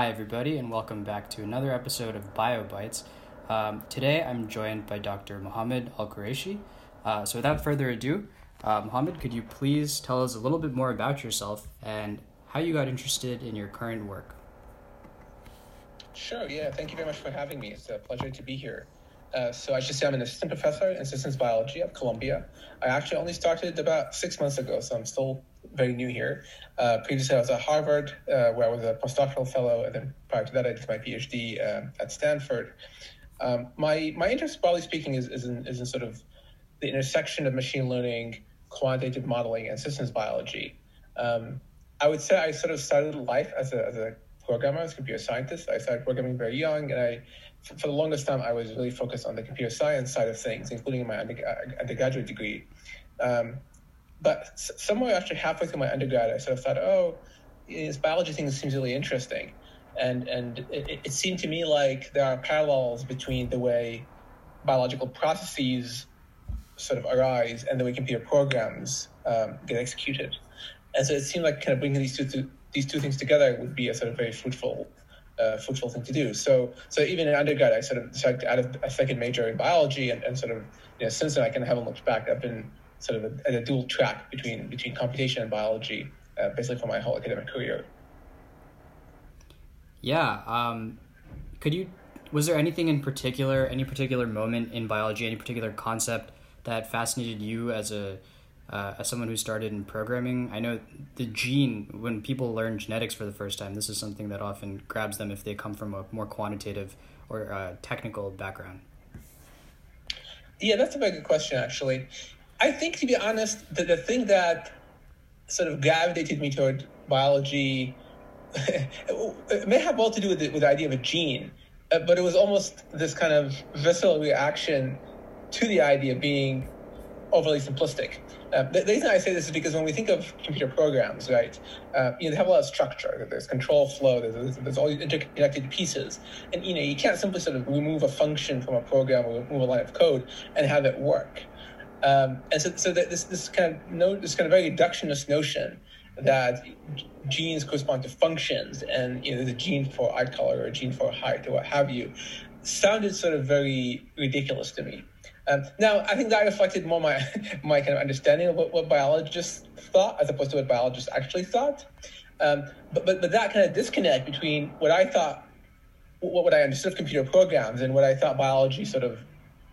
Hi, everybody, and welcome back to another episode of BioBytes. Um, today I'm joined by Dr. Mohammed AlQuraishi. Uh, so, without further ado, uh, Mohammed, could you please tell us a little bit more about yourself and how you got interested in your current work? Sure, yeah, thank you very much for having me. It's a pleasure to be here. Uh, so, I should say I'm an assistant professor in systems biology at Columbia. I actually only started about six months ago, so I'm still very new here. Uh, previously, I was at Harvard, uh, where I was a postdoctoral fellow, and then prior to that, I did my PhD uh, at Stanford. Um, my my interest, broadly speaking, is is in, is in sort of the intersection of machine learning, quantitative modeling, and systems biology. Um, I would say I sort of started life as a, as a programmer, as a computer scientist. I started programming very young, and I, for the longest time, I was really focused on the computer science side of things, including my undergraduate degree. Um, but somewhere after halfway through my undergrad, I sort of thought, oh, this biology thing seems really interesting. And, and it, it seemed to me like there are parallels between the way biological processes sort of arise and the way computer programs um, get executed. And so it seemed like kind of bringing these two, these two things together would be a sort of very fruitful uh, fruitful thing to do. So so even in undergrad, I sort of decided to add a, a second major in biology, and, and sort of you know since then I kind of haven't looked back. I've been sort of at a dual track between between computation and biology, uh, basically for my whole academic career. Yeah. Um, could you? Was there anything in particular, any particular moment in biology, any particular concept that fascinated you as a uh, as someone who started in programming, I know the gene, when people learn genetics for the first time, this is something that often grabs them if they come from a more quantitative or uh, technical background. Yeah, that's a very good question, actually. I think, to be honest, the, the thing that sort of gravitated me toward biology it may have all to do with the, with the idea of a gene, uh, but it was almost this kind of visceral reaction to the idea being overly simplistic. Uh, the, the, reason I say this is because when we think of computer programs, right, uh, you know, they have a lot of structure. There's control flow. There's, there's all these interconnected pieces, and you know, you can't simply sort of remove a function from a program or remove a line of code and have it work. Um, and so, so this this kind of no, this kind of very reductionist notion that genes correspond to functions, and you know, there's a gene for eye color or a gene for height or what have you, sounded sort of very ridiculous to me. Um, now, I think that reflected more my my kind of understanding of what, what biologists thought as opposed to what biologists actually thought. Um, but, but but that kind of disconnect between what I thought, what, what I understood of computer programs, and what I thought biology sort of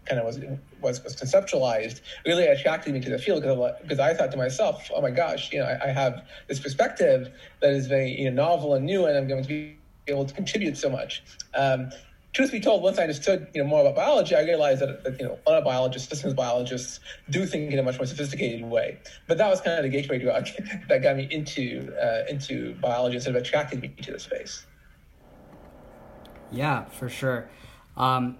kind of was was, was conceptualized really attracted me to the field because, because I thought to myself, oh my gosh, you know, I, I, have this perspective that is very you know, novel and new, and I'm going to be able to contribute so much. Um, truth be told, once I understood you know more about biology, I realized that, you know of biologists, systems biologists, do think in a much more sophisticated way. But that was kind of the gateway drug that got me into uh, into biology and sort of attracted me to the space. Yeah, for sure. Um,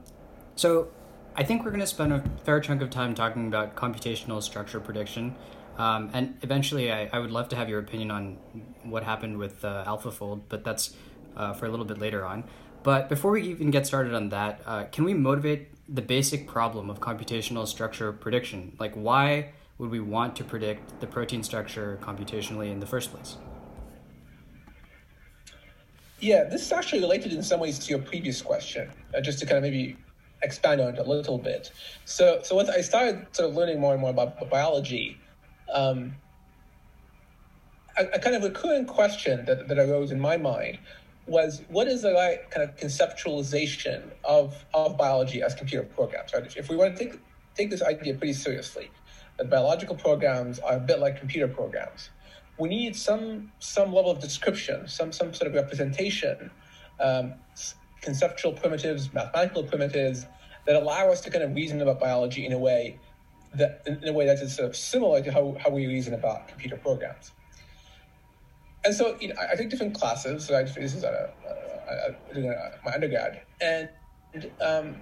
so I think we're going to spend a fair chunk of time talking about computational structure prediction. Um, and eventually, I, I would love to have your opinion on what happened with uh, AlphaFold, but that's uh, for a little bit later on. But before we even get started on that, uh, can we motivate the basic problem of computational structure prediction? Like, why would we want to predict the protein structure computationally in the first place? Yeah, this is actually related in some ways to your previous question, uh, just to kind of maybe expand on it a little bit. So, so once I started sort of learning more and more about biology, um, a, a, kind of recurring question that, that arose in my mind was what is the right kind of conceptualization of, of biology as computer programs, right? If, we want to take, take this idea pretty seriously, that biological programs are a bit like computer programs, we need some, some level of description, some, some sort of representation um, conceptual primitives, mathematical primitives that allow us to kind of reason about biology in a way that in a way that is sort of similar to how, how we reason about computer programs. And so you know, I, take different classes. So I, this is a, a, a, my undergrad, and um,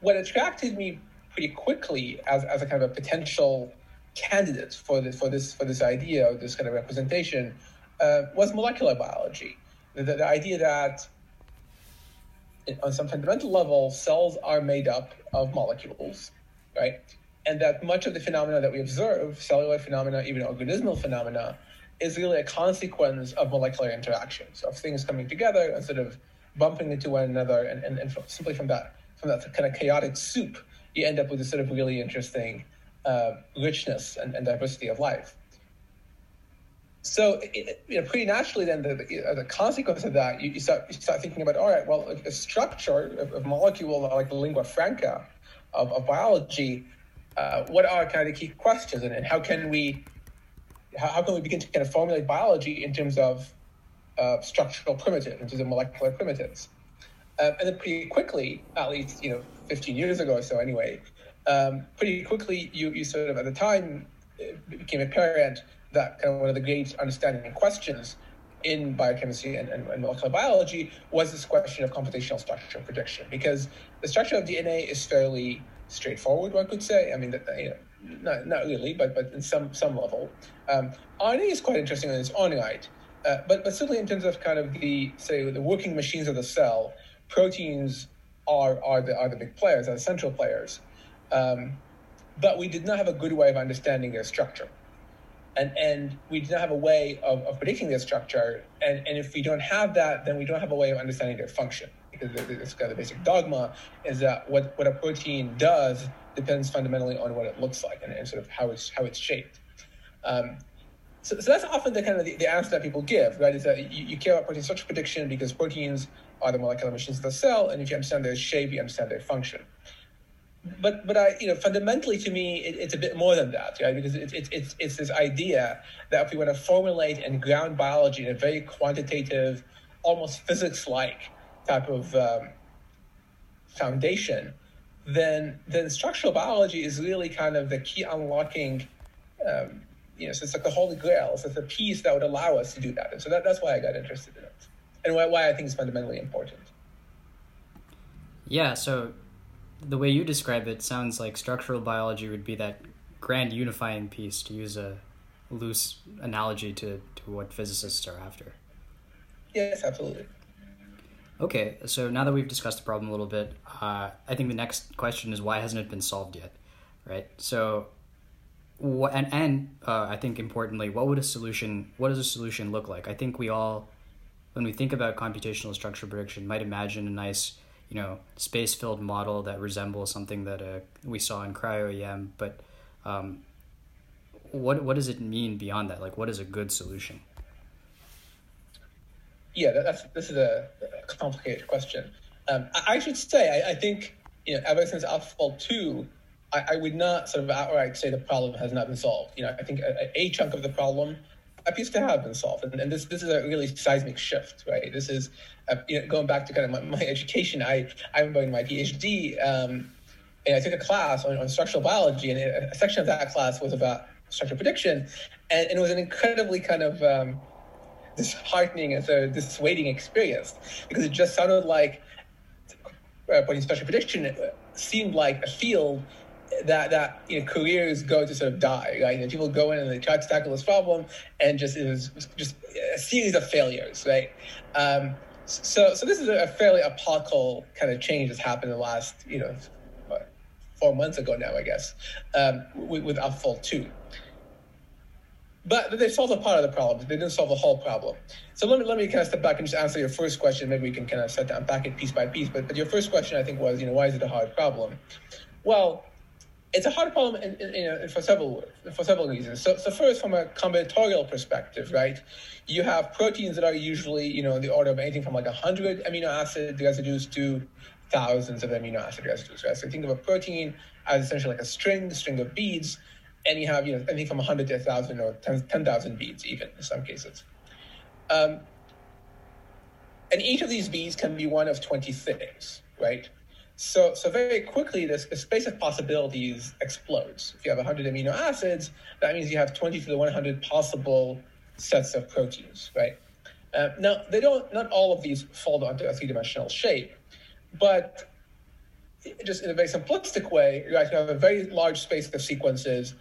what attracted me pretty quickly as, as a kind of a potential candidate for this for this for this idea or this kind of representation uh, was molecular biology. The, the, the idea that on some fundamental level, cells are made up of molecules, right? And that much of the phenomena that we observe, cellular phenomena, even organismal phenomena, is really a consequence of molecular interactions, of things coming together and sort of bumping into one another, and, and, and simply from that from that kind of chaotic soup, you end up with this sort of really interesting uh, richness and, and, diversity of life. So, it, you know, pretty naturally, then the, the, the consequence of that, you, you, start you start thinking about, all right, well, a structure of, of molecule like the lingua franca of, of biology, uh, what are kind of the key questions, and, and how can we how, how, can we begin to kind of formulate biology in terms of uh, structural primitives, in terms of molecular primitives? Um, and then pretty quickly, at least you know, 15 years ago or so, anyway, um, pretty quickly you you sort of at the time became apparent that kind of one of the great understanding questions in biochemistry and, and, and, molecular biology was this question of computational structure prediction because the structure of DNA is fairly straightforward, one could say. I mean, you know, not, really, but but in some some level. Um, RNA is quite interesting in its own right, uh, but but certainly in terms of kind of the say the working machines of the cell, proteins are are the are the big players, are the central players. Um, but we did not have a good way of understanding their structure. And, and we did not have a way of, of predicting their structure. And, and if we don't have that, then we don't have a way of understanding their function. Because it's kind of the basic dogma is that what, what a protein does depends fundamentally on what it looks like and, and sort of how it's how it's shaped. Um, so, so that's often the kind of the, the, answer that people give, right? Is that you, you care about protein structure prediction because proteins are the molecular machines of the cell, and if you understand their shape, you understand their function. But but I you know fundamentally to me it, it's a bit more than that, right? Because it's it's it's it's this idea that if we want to formulate and ground biology in a very quantitative, almost physics-like type of um, foundation, then then structural biology is really kind of the key unlocking. Um, you know, so it's like the holy grail. So it's a piece that would allow us to do that. And so that, that's why I got interested in it, and why, why I think it's fundamentally important. Yeah. So the way you describe it sounds like structural biology would be that grand unifying piece, to use a loose analogy to, to what physicists are after. Yes, absolutely. Okay, so now that we've discussed the problem a little bit, uh, I think the next question is why hasn't it been solved yet, right? So, what and and uh, I think importantly, what would a solution? What does a solution look like? I think we all, when we think about computational structure prediction, might imagine a nice, you know, space-filled model that resembles something that uh, we saw in cryo-EM. But um, what what does it mean beyond that? Like, what is a good solution? Yeah, that's this is a, complicated question. Um, I, I, should say, I, I, think you know, ever since AlphaFold two, I, I, would not sort of outright say the problem has not been solved. You know, I think a, a chunk of the problem appears to have been solved, and, and, this this is a really seismic shift, right? This is uh, you know, going back to kind of my, my education. I I remember in my PhD, um, and I took a class on, on structural biology, and a section of that class was about structural prediction, and, and it was an incredibly kind of um, disheartening and a dissuading experience because it just sounded like uh, putting special prediction it seemed like a field that that you know careers go to sort of die right? People go in and they try to tackle this problem and just it was just a series of failures right? Um, so so this is a fairly apocalyptic kind of change that's happened in the last you know four months ago now i guess um, with, with AlphaFold 2 but they solved a part of the problem. They didn't solve the whole problem. So let me let me kind of step back and just answer your first question. Maybe we can kind of set down unpack it piece by piece. But, but your first question, I think, was you know why is it a hard problem? Well, it's a hard problem in, in, in, for several for several reasons. So, so first, from a combinatorial perspective, right? You have proteins that are usually you know in the order of anything from like hundred amino acid residues to thousands of amino acid residues, right? So think of a protein as essentially like a string, string of beads and you have you know anything from 100 to 1,000 or 10,000 beads even in some cases. Um, and each of these beads can be one of 20 things, right? So, so very quickly, this space of possibilities explodes. If you have 100 amino acids, that means you have 20 to the 100 possible sets of proteins, right? Uh, now, they don't. Not all of these fall onto a three-dimensional shape, but just in a very simplistic way, you actually have a very large space of sequences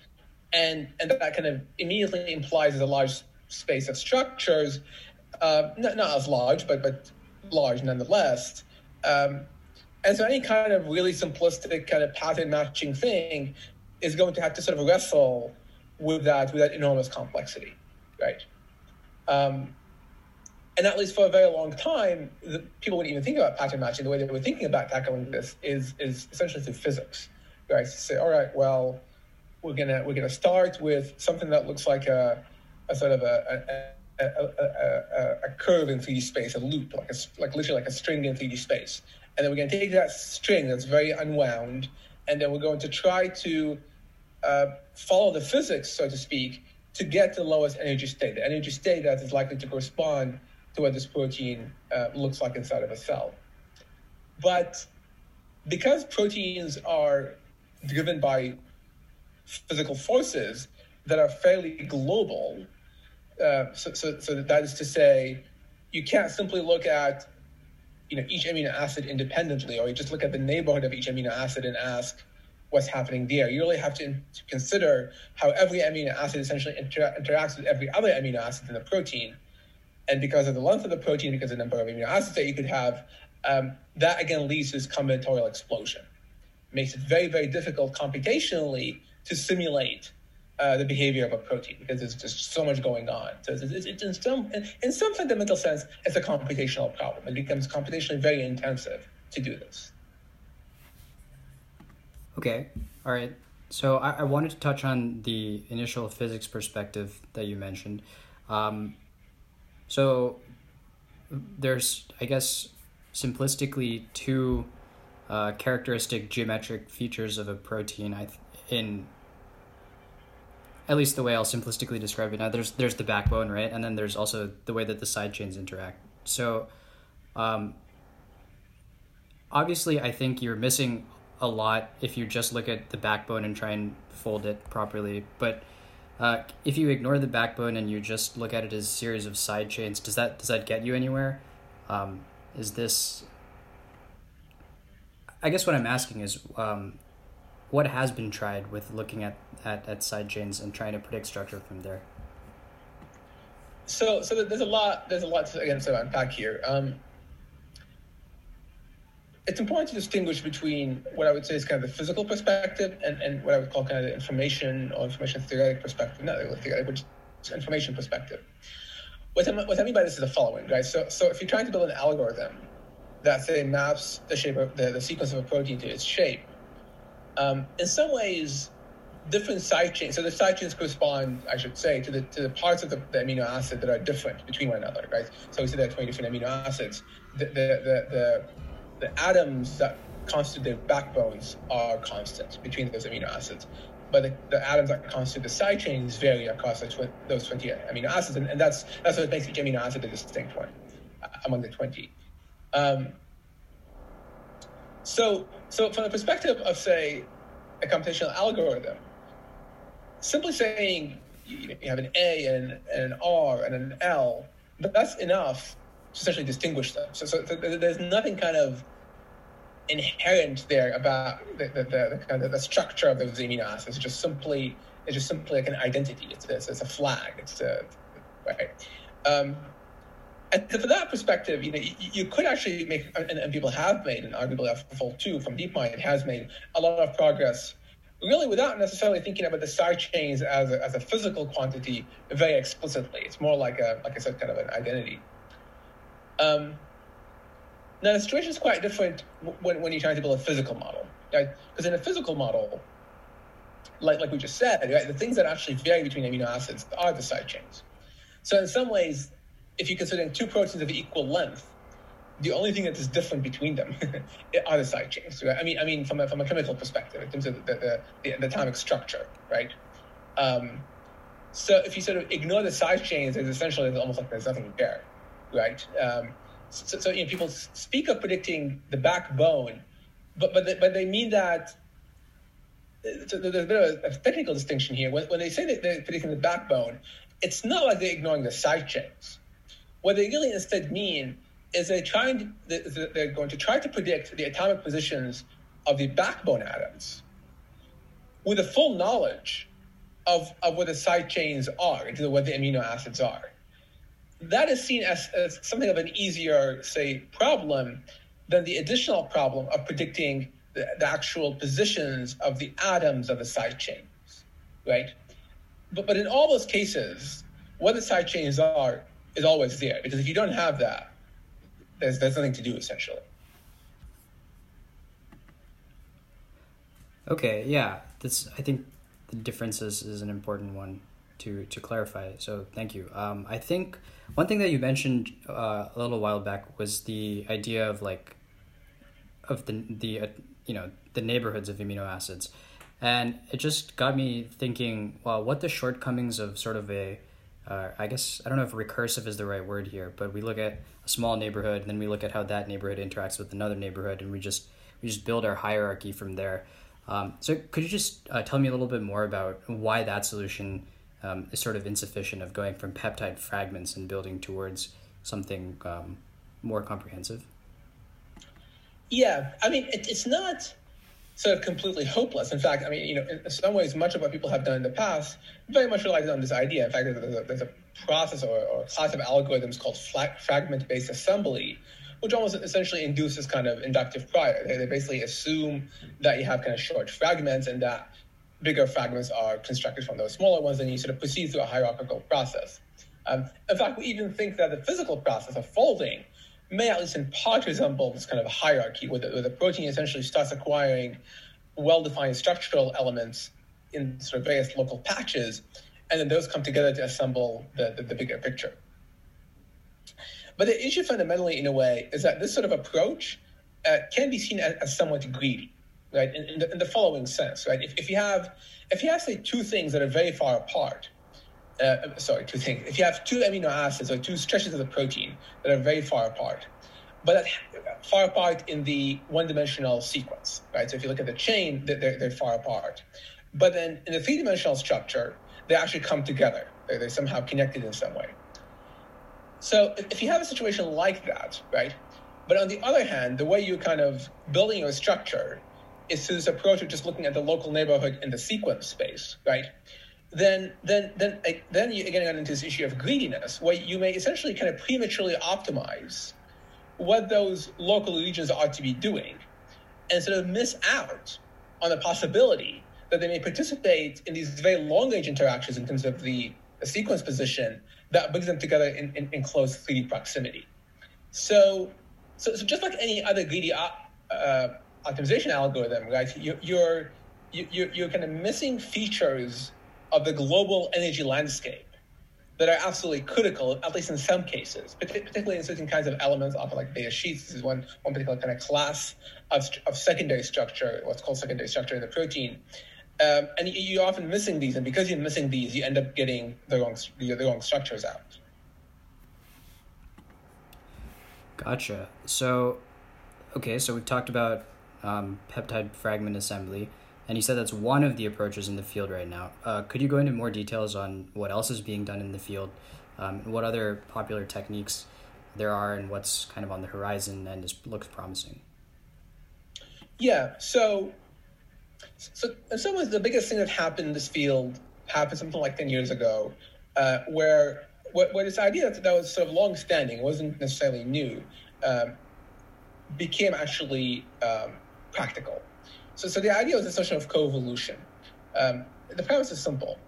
and and that kind of immediately implies a large space of structures, uh, not, not as large, but but large nonetheless. Um, and so any kind of really simplistic kind of pattern matching thing is going to have to sort of wrestle with that with that enormous complexity, right? Um, and at least for a very long time, the, people wouldn't even think about pattern matching. The way they were thinking about tackling this is is essentially through physics, right? To say, all right, well, we're gonna we're gonna start with something that looks like a, a sort of a, a, a, a curve in 3D space, a loop, like a, like literally like a string in 3D space, and then we're going to take that string that's very unwound, and then we're going to try to uh, follow the physics, so to speak, to get the lowest energy state, the energy state that is likely to correspond to what this protein uh, looks like inside of a cell. But because proteins are driven by physical forces that are fairly global, uh, so, so, so that is to say, you can't simply look at you know each amino acid independently, or you just look at the neighborhood of each amino acid and ask what's happening there. You really have to, to consider how every amino acid essentially inter- interacts with every other amino acid in the protein and because of the length of the protein, because of the number of amino acids that you could have, um, that again leads to this combinatorial explosion. Makes it very, very difficult computationally to simulate uh, the behavior of a protein because there's just so much going on. So it's, it's, it's in, some, in, in some fundamental sense, it's a computational problem. It becomes computationally very intensive to do this. Okay, all right. So I, I wanted to touch on the initial physics perspective that you mentioned. Um, so there's, I guess, simplistically two uh, characteristic geometric features of a protein. I in at least the way I'll simplistically describe it now. There's there's the backbone, right, and then there's also the way that the side chains interact. So, um, obviously, I think you're missing a lot if you just look at the backbone and try and fold it properly, but uh, if you ignore the backbone and you just look at it as a series of side chains, does that does that get you anywhere? Um, is this? I guess what I'm asking is, um, what has been tried with looking at, at, at side chains and trying to predict structure from there? So, so there's a lot. There's a lot to again to unpack here. Um, it's important to distinguish between what I would say is kind of the physical perspective and, and what I would call kind of the information or information theoretic perspective, not the theoretic, but information perspective. What I, what I mean by this is the following, guys. So, so if you're trying to build an algorithm that say maps the shape of the, the sequence of a protein to its shape, um, in some ways, different side chains. So the side chains correspond, I should say, to the to the parts of the, the amino acid that are different between one another, right? So we say there are 20 different amino acids. The the the, the the atoms that constitute their backbones are constant between those amino acids. But the, the atoms that constitute the side chains vary across tw- those 20 amino acids. And, and, that's, that's what makes each amino acid a distinct one uh, among the 20. Um, so, so from the perspective of, say, a computational algorithm, simply saying you, have an A and, and an R and an L, that's enough to essentially distinguish them. So, so there's nothing kind of inherent there about the, the, the, the kind of the structure of those amino acids. It's just simply it's just simply like an identity. It's a, it's a flag. It's a, right. Um, and for that perspective, you know, you, you could actually make, and, and, people have made, and arguably AlphaFold 2 from DeepMind has made a lot of progress, really without necessarily thinking about the side chains as a, as a physical quantity very explicitly. It's more like a, like I said, kind of an identity. Um, now the situation is quite different when, when you're trying to build a physical model, right? Because in a physical model, like like we just said, right, the things that actually vary between amino acids are the side chains. So in some ways, if you're considering two proteins of equal length, the only thing that is different between them are the side chains. Right? I mean, I mean, from a from a chemical perspective, in terms of the the, the, the atomic structure, right? Um, so if you sort of ignore the side chains, it's essentially almost like there's nothing there right? Um, so, so, you know, people speak of predicting the backbone, but but they, but they mean that. So there's a bit of a, a technical distinction here. When, when they say that they're predicting the backbone, it's not like they're ignoring the side chains. What they really instead mean is they're trying to, they're going to try to predict the atomic positions of the backbone atoms with a full knowledge of, of where the side chains are, into what the amino acids are that is seen as, as something of an easier, say, problem than the additional problem of predicting the, the actual positions of the atoms of the side chains, right? But, but in all those cases, what the side chains are is always there because if you don't have that, there's there's nothing to do essentially. Okay, yeah, that's. I think the differences is an important one to to clarify. So thank you. Um, I think one thing that you mentioned uh, a little while back was the idea of like of the the uh, you know the neighborhoods of amino acids, and it just got me thinking. Well, what the shortcomings of sort of a uh, I guess I don't know if recursive is the right word here, but we look at a small neighborhood, and then we look at how that neighborhood interacts with another neighborhood, and we just we just build our hierarchy from there. Um, so could you just uh, tell me a little bit more about why that solution um, is sort of insufficient of going from peptide fragments and building towards something um, more comprehensive? Yeah, I mean, it, it's not sort of completely hopeless. In fact, I mean, you know, in some ways, much of what people have done in the past very much relies on this idea. In fact, there's a, there's a process or, or, class of algorithms called fragment-based assembly, which almost essentially induces kind of inductive prior. They, they basically assume that you have kind of short fragments and that bigger fragments are constructed from those smaller ones, and you sort of proceed through a hierarchical process. Um, in fact, we even think that the physical process of folding may, at least in part, resemble this kind of hierarchy, where the, where the protein essentially starts acquiring well-defined structural elements in sort of various local patches, and then those come together to assemble the, the, the bigger picture. But the issue fundamentally, in a way, is that this sort of approach uh, can be seen as, as somewhat greedy, right? In, in, the, in, the, following sense, right? If, if you have, if you have say two things that are very far apart, uh, sorry, two things. If you have two amino acids or two stretches of the protein that are very far apart, but far apart in the one-dimensional sequence, right? So if you look at the chain, they're, they're far apart. But then in the three-dimensional structure, they actually come together. They're, they're somehow connected in some way. So if you have a situation like that, right? But on the other hand, the way you're kind of building your structure is through this approach of just looking at the local neighborhood in the sequence space, right? Then, then, then, then you again get into this issue of greediness, where you may essentially kind of prematurely optimize what those local regions ought to be doing, and sort of miss out on the possibility that they may participate in these very long range interactions in terms of the, the sequence position that brings them together in, in, in close 3D proximity. So, so, so just like any other greedy uh, optimization algorithm, right? You, you're you're you're kind of missing features of the global energy landscape that are absolutely critical, at least in some cases, particularly in certain kinds of elements, often like beta sheets. This is one, one particular kind of class of, of secondary structure, what's called secondary structure in the protein, um, and you're often missing these, and because you're missing these, you end up getting the wrong the, the wrong structures out. Gotcha. So, okay, so we've talked about um, peptide fragment assembly, and you said that's one of the approaches in the field right now. Uh, could you go into more details on what else is being done in the field, um, what other popular techniques there are, and what's kind of on the horizon and is, looks promising? Yeah. So so in some ways, the biggest thing that happened in this field happened something like 10 years ago, uh, where, where, where, this idea that, that was sort of long-standing, wasn't necessarily new, um, became actually um, practical. So, so the idea was this notion of coevolution. Um, the premise is simple.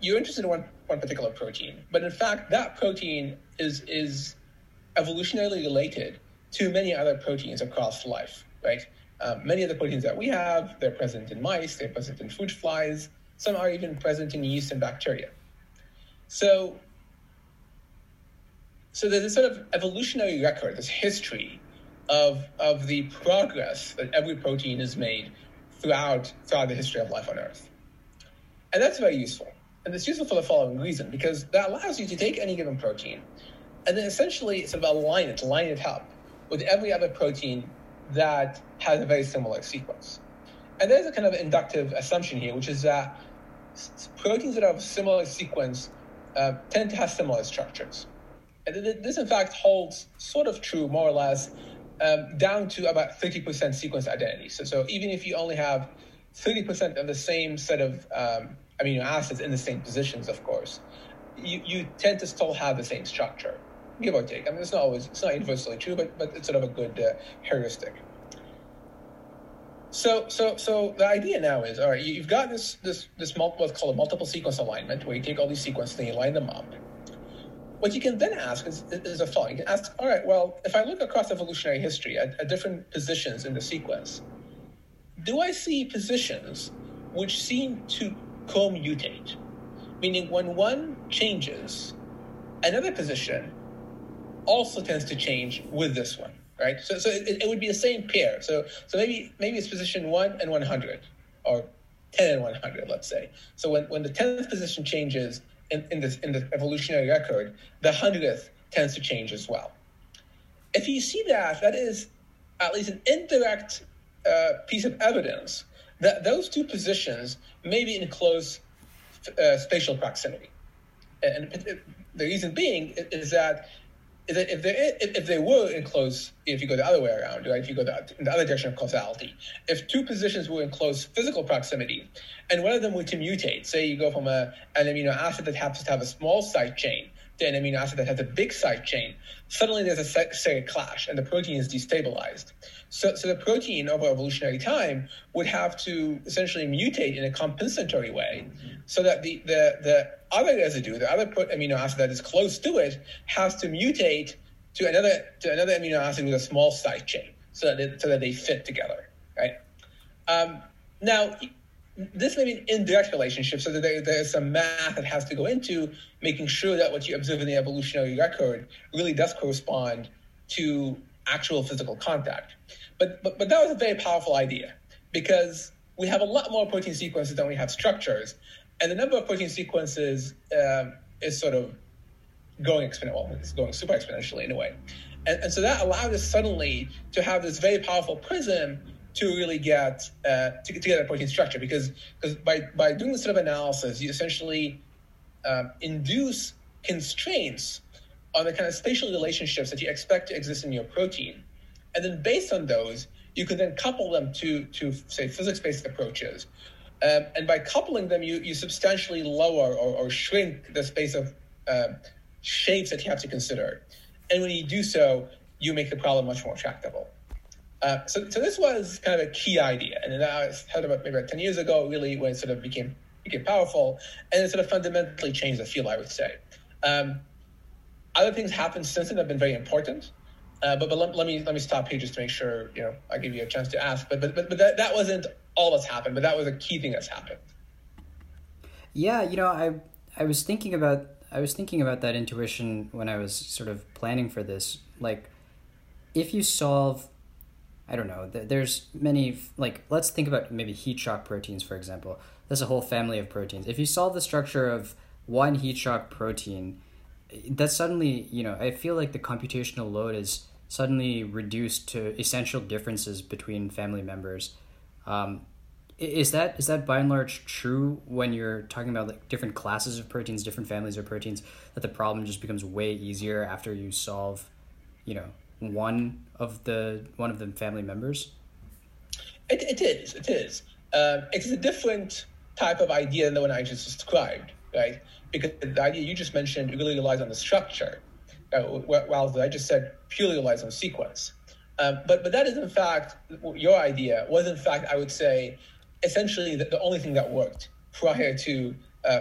You're interested in one, one particular protein, but in fact, that protein is, is evolutionarily related to many other proteins across life, right? Um, many of the proteins that we have, they're present in mice, they're present in fruit flies, some are even present in yeast and bacteria. So, so there's this sort of evolutionary record, this history of, of the progress that every protein has made throughout, throughout the history of life on Earth. And that's very useful. And it's useful for the following reason, because that allows you to take any given protein and then essentially sort of align it, line it up with every other protein that has a very similar sequence. And there's a kind of inductive assumption here, which is that proteins that have similar sequence uh, tend to have similar structures. And this, in fact, holds sort of true, more or less, um, down to about 30% sequence identity. So, so even if you only have 30% of the same set of um, amino acids in the same positions, of course, you, you tend to still have the same structure give or take. I mean, it's not always, it's not universally true, but but it's sort of a good uh, heuristic. So so so the idea now is all right. You've got this this this what's called a multiple sequence alignment, where you take all these sequences and you line them up. What you can then ask is, is a following. You can ask, all right, well, if I look across evolutionary history at, at different positions in the sequence, do I see positions which seem to co-mutate? Meaning when one changes, another position also tends to change with this one, right? So, so it, it would be the same pair. So, so maybe maybe it's position one and 100, or 10 and 100, let's say. So when, when the 10th position changes in, in, this, in the evolutionary record, the 100th tends to change as well. If you see that, that is at least an indirect uh, piece of evidence that those two positions may be in close uh, spatial proximity. And the reason being is that if they if they were in close, if you go the other way around, right? If you go the, in the other direction of causality, if two positions were in close physical proximity, and one of them were to mutate, say you go from a, an amino acid that happens to have a small side chain to an amino acid that has a big side chain, suddenly there's a steric clash and the protein is destabilized. So, so the protein over evolutionary time would have to essentially mutate in a compensatory way so that the, the, the other residue, the other amino acid that is close to it, has to mutate to another to another amino acid with a small side chain so that they, so that they fit together, right? Um, now, this may be an indirect relationship, so that there, there's some math that has to go into making sure that what you observe in the evolutionary record really does correspond to actual physical contact. But, but, but that was a very powerful idea because we have a lot more protein sequences than we have structures. And the number of protein sequences um, is sort of going exponential, it's going super exponentially in a way. And, and so that allowed us suddenly to have this very powerful prism to really get uh, to, to, get a protein structure because because by by doing this sort of analysis you essentially um, induce constraints on the kind of spatial relationships that you expect to exist in your protein and then based on those you can then couple them to to say physics-based approaches. Um, and by coupling them you you substantially lower or, or shrink the space of uh, shapes that you have to consider. And when you do so you make the problem much more tractable. Uh, so, so this was kind of a key idea, and that was heard about maybe about ten years ago, really when it sort of became became powerful, and it sort of fundamentally changed the field. I would say. Um, other things happened since then that have been very important, uh, but but let, let, me let me stop here just to make sure you know I give you a chance to ask. But but but, but that, that wasn't all that's happened, but that was a key thing that's happened. Yeah, you know, I I was thinking about I was thinking about that intuition when I was sort of planning for this. Like, if you solve I don't know. There's many like let's think about maybe heat shock proteins for example. There's a whole family of proteins. If you solve the structure of one heat shock protein, that suddenly you know I feel like the computational load is suddenly reduced to essential differences between family members. Um, is that is that by and large true when you're talking about like different classes of proteins, different families of proteins? That the problem just becomes way easier after you solve, you know, one of the one of the family members? It, it is. It is. Um, it's a different type of idea than the one I just described, right? Because the idea you just mentioned really relies on the structure, uh, the I just said purely relies on sequence. Um, but but that is in fact your idea was in fact I would say essentially the, the only thing that worked prior to uh,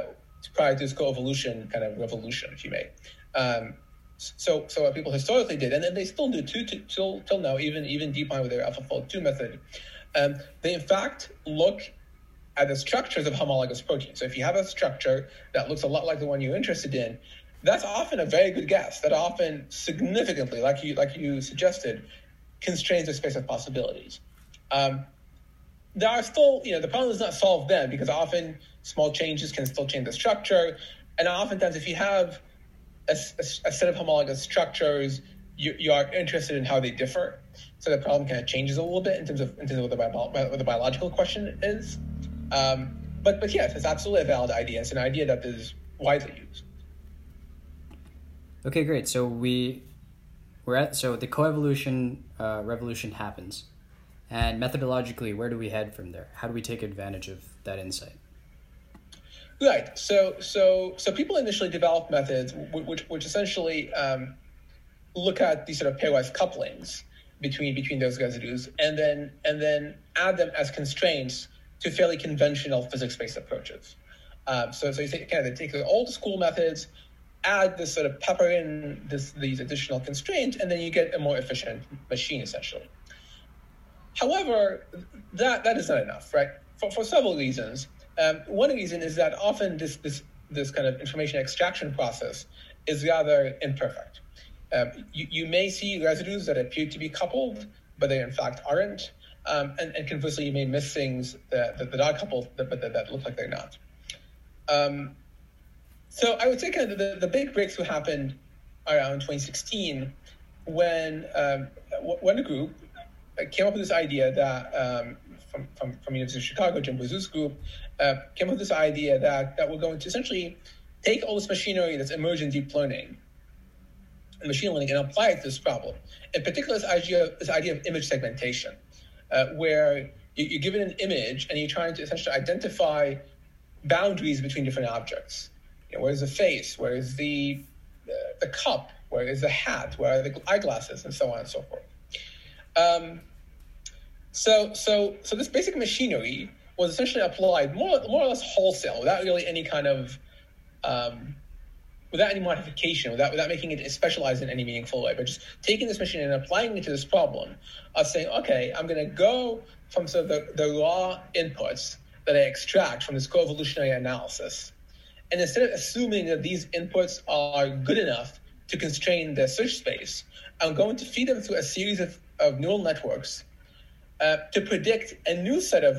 prior to this co-evolution kind of revolution, if you may. Um, so so what people historically did, and then they still do too, till till now, even even DeepMind with their AlphaFold two method, um, they in fact look at the structures of homologous proteins. So if you have a structure that looks a lot like the one you're interested in, that's often a very good guess. That often significantly, like you like you suggested, constrains the space of possibilities. Um, there are still, you know, the problem is not solved then because often small changes can still change the structure, and oftentimes if you have a, a, a set of homologous structures, you, you, are interested in how they differ. So the problem kind of changes a little bit in terms of in terms of what the, bio, what the biological question is. Um, but but yes, it's absolutely a valid idea. It's an idea that is widely used. Okay, great. So we we're at so the coevolution uh, revolution happens, and methodologically, where do we head from there? How do we take advantage of that insight? Right. So so so people initially develop methods which which essentially um, look at these sort of pairwise couplings between between those residues, and then and then add them as constraints to fairly conventional physics-based approaches. Um, so so you say, kind of they take the old school methods, add this sort of pepper in this, these additional constraints, and then you get a more efficient machine essentially. However, that, that is not enough, right? For, for several reasons. Um, one reason is that often this, this, this kind of information extraction process is rather imperfect. Um, you, you may see residues that appear to be coupled, but they in fact aren't. Um, and, and, conversely, you may miss things that, that, that are coupled, but that, that, look like they're not. Um, so I would say kind of the, the big breakthrough happened around 2016 when um, one group came up with this idea that um, from, from, from University of Chicago, Jinbo Xu's group, uh, came up with this idea that, that we're going to essentially take all this machinery that's emerged in deep learning and machine learning and apply it to this problem. In particular, this idea, this idea of image segmentation, uh, where you, you're given an image and you're trying to essentially identify boundaries between different objects. You know, where is the face? Where is the, uh, the cup? Where is the hat? Where are the eyeglasses? And so on and so forth. Um, so, so, so this basic machinery was essentially applied more, more or less wholesale, without really any kind of um, without any modification, without without making it specialized in any meaningful way, but just taking this machine and applying it to this problem of saying, okay, I'm going to go from sort of the, the raw inputs that I extract from this co-evolutionary analysis, and instead of assuming that these inputs are good enough to constrain the search space, I'm going to feed them through a series of, of neural networks uh, to predict a new set of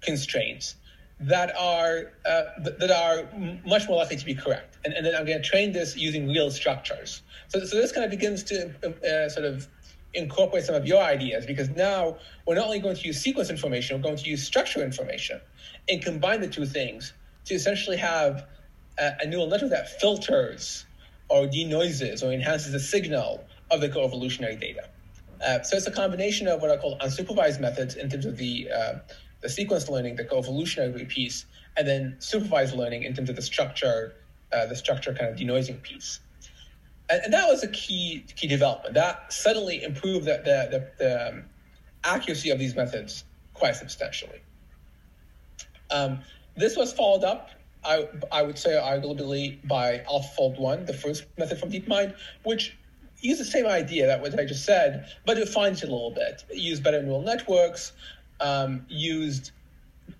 constraints that are uh, that are much more likely to be correct. And, and then I'm going to train this using real structures. So, so this kind of begins to uh, sort of incorporate some of your ideas because now we're not only going to use sequence information, we're going to use structure information and combine the two things to essentially have a, a neural network that filters or denoises or enhances the signal of the co-evolutionary data. Uh, so it's a combination of what I call unsupervised methods in terms of the uh, the sequence learning, the co-evolutionary piece, and then supervised learning in terms of the structure, uh, the structure kind of denoising piece. And, and, that was a key key development. That suddenly improved the, the, the, the um, accuracy of these methods quite substantially. Um, this was followed up, I, I would say, arguably by AlphaFold 1, the first method from DeepMind, which used the same idea that what I just said, but refines it a little bit. It used better neural networks, um, used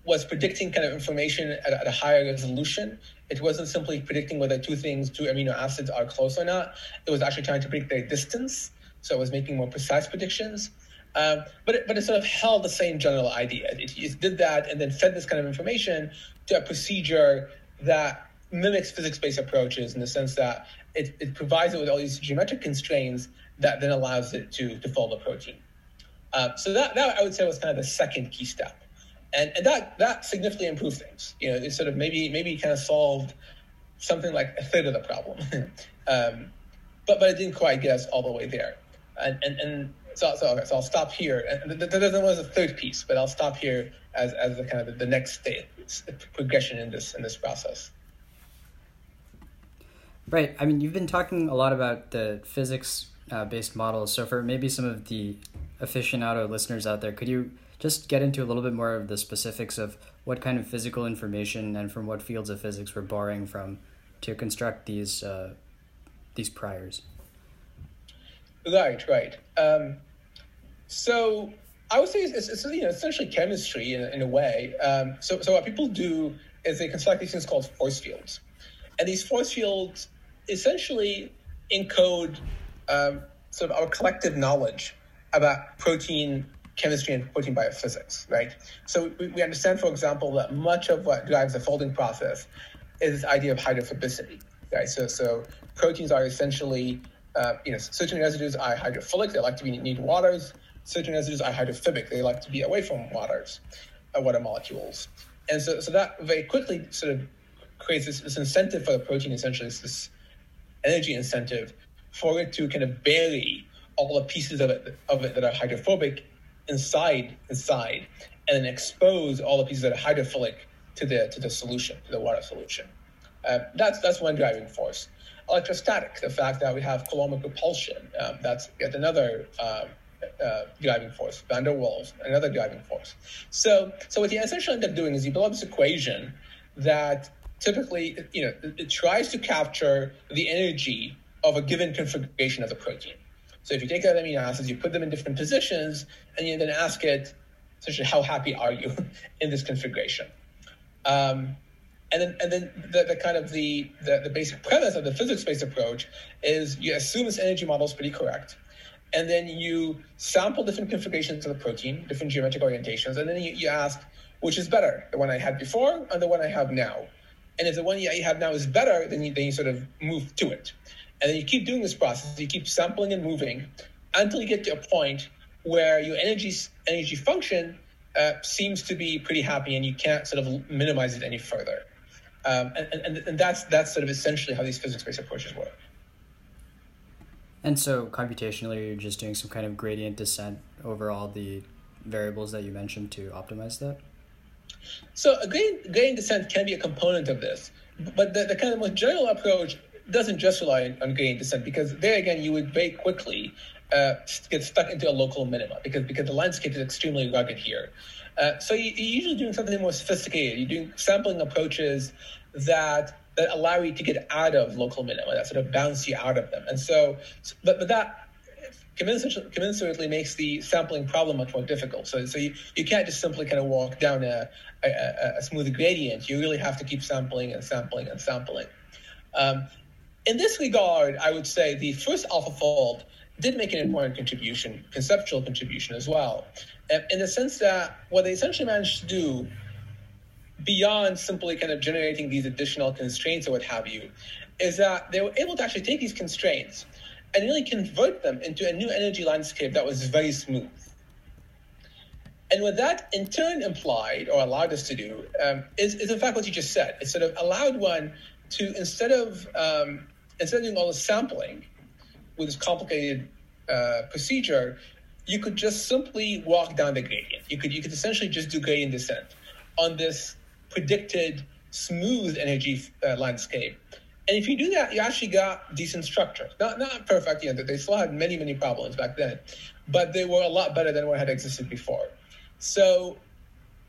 was predicting kind of information at, at, a higher resolution. It wasn't simply predicting whether two things, two amino acids are close or not. It was actually trying to predict their distance. So it was making more precise predictions. Um, but, it, but it sort of held the same general idea. It, it did that and then fed this kind of information to a procedure that mimics physics-based approaches in the sense that it, it provides it with all these geometric constraints that then allows it to, to fold a protein. Um, so that, that I would say was kind of the second key step. And, and that, that significantly improved things. You know, it sort of maybe, maybe kind of solved something like a third of the problem. um, but, but it didn't quite get us all the way there. And, and, and so, so, so I'll stop here. And there was a third piece, but I'll stop here as, as the kind of the, next stage, progression in this, in this process. Right. I mean, you've been talking a lot about the physics uh, based models. So, for maybe some of the aficionado listeners out there, could you just get into a little bit more of the specifics of what kind of physical information and from what fields of physics we're borrowing from to construct these uh, these priors? Right, right. Um, so I would say it's, it's, you know essentially chemistry in, in a way. Um, so so what people do is they construct these things called force fields, and these force fields essentially encode um, sort of our collective knowledge about protein chemistry and protein biophysics, right? So we, we understand, for example, that much of what drives the folding process is this idea of hydrophobicity, right? So, so proteins are essentially, uh, you know, certain residues are hydrophilic, they like to be near waters. Certain residues are hydrophobic, they like to be away from waters, uh, water molecules. And so, so that very quickly sort of creates this, this incentive for the protein, essentially, it's this energy incentive for it to kind of bury all the pieces of it, of it that are hydrophobic inside inside, and then expose all the pieces that are hydrophilic to the to the solution, to the water solution. Uh, that's that's one driving force. Electrostatic, the fact that we have coulombic repulsion, um, that's yet another um, uh, driving force. Van der Waals, another driving force. So, so what you essentially end up doing is you build up this equation that typically, you know, it tries to capture the energy of a given configuration of the protein. So if you take out amino acids, you put them in different positions, and you then ask it, essentially, how happy are you in this configuration? Um, and then, and then the, the kind of the, the, the basic premise of the physics-based approach is you assume this energy model is pretty correct, and then you sample different configurations of the protein, different geometric orientations, and then you, you ask, which is better, the one I had before or the one I have now? And if the one you have now is better, then you, then you sort of move to it. And then you keep doing this process, you keep sampling and moving until you get to a point where your energy, energy function uh, seems to be pretty happy and you can't sort of minimize it any further. Um, and, and, and that's, that's sort of essentially how these physics-based approaches work. And so computationally, you're just doing some kind of gradient descent over all the variables that you mentioned to optimize that? So a gradient, gradient descent can be a component of this, but the, the kind of most general approach doesn't just rely on, on gradient descent because there again you would very quickly uh, get stuck into a local minima because because the landscape is extremely rugged here. Uh, so you, are usually doing something more sophisticated. You're doing sampling approaches that that allow you to get out of local minima, that sort of bounce you out of them. And so, but but that commensurately makes the sampling problem much more difficult. So, so you, you can't just simply kind of walk down a, a, a smooth gradient. You really have to keep sampling and sampling and sampling. Um, in this regard, I would say the first AlphaFold did make an important contribution, conceptual contribution as well, in the sense that what they essentially managed to do beyond simply kind of generating these additional constraints or what have you, is that they were able to actually take these constraints and really convert them into a new energy landscape that was very smooth. And what that in turn implied or allowed us to do um, is, is, in fact, what you just said. It sort of allowed one to, instead of, um, instead of doing all the sampling with this complicated uh, procedure, you could just simply walk down the gradient. You could, you could essentially just do gradient descent on this predicted smooth energy uh, landscape and if you do that, you actually got decent structure. Not not perfect, know, they still had many, many problems back then, but they were a lot better than what had existed before. So,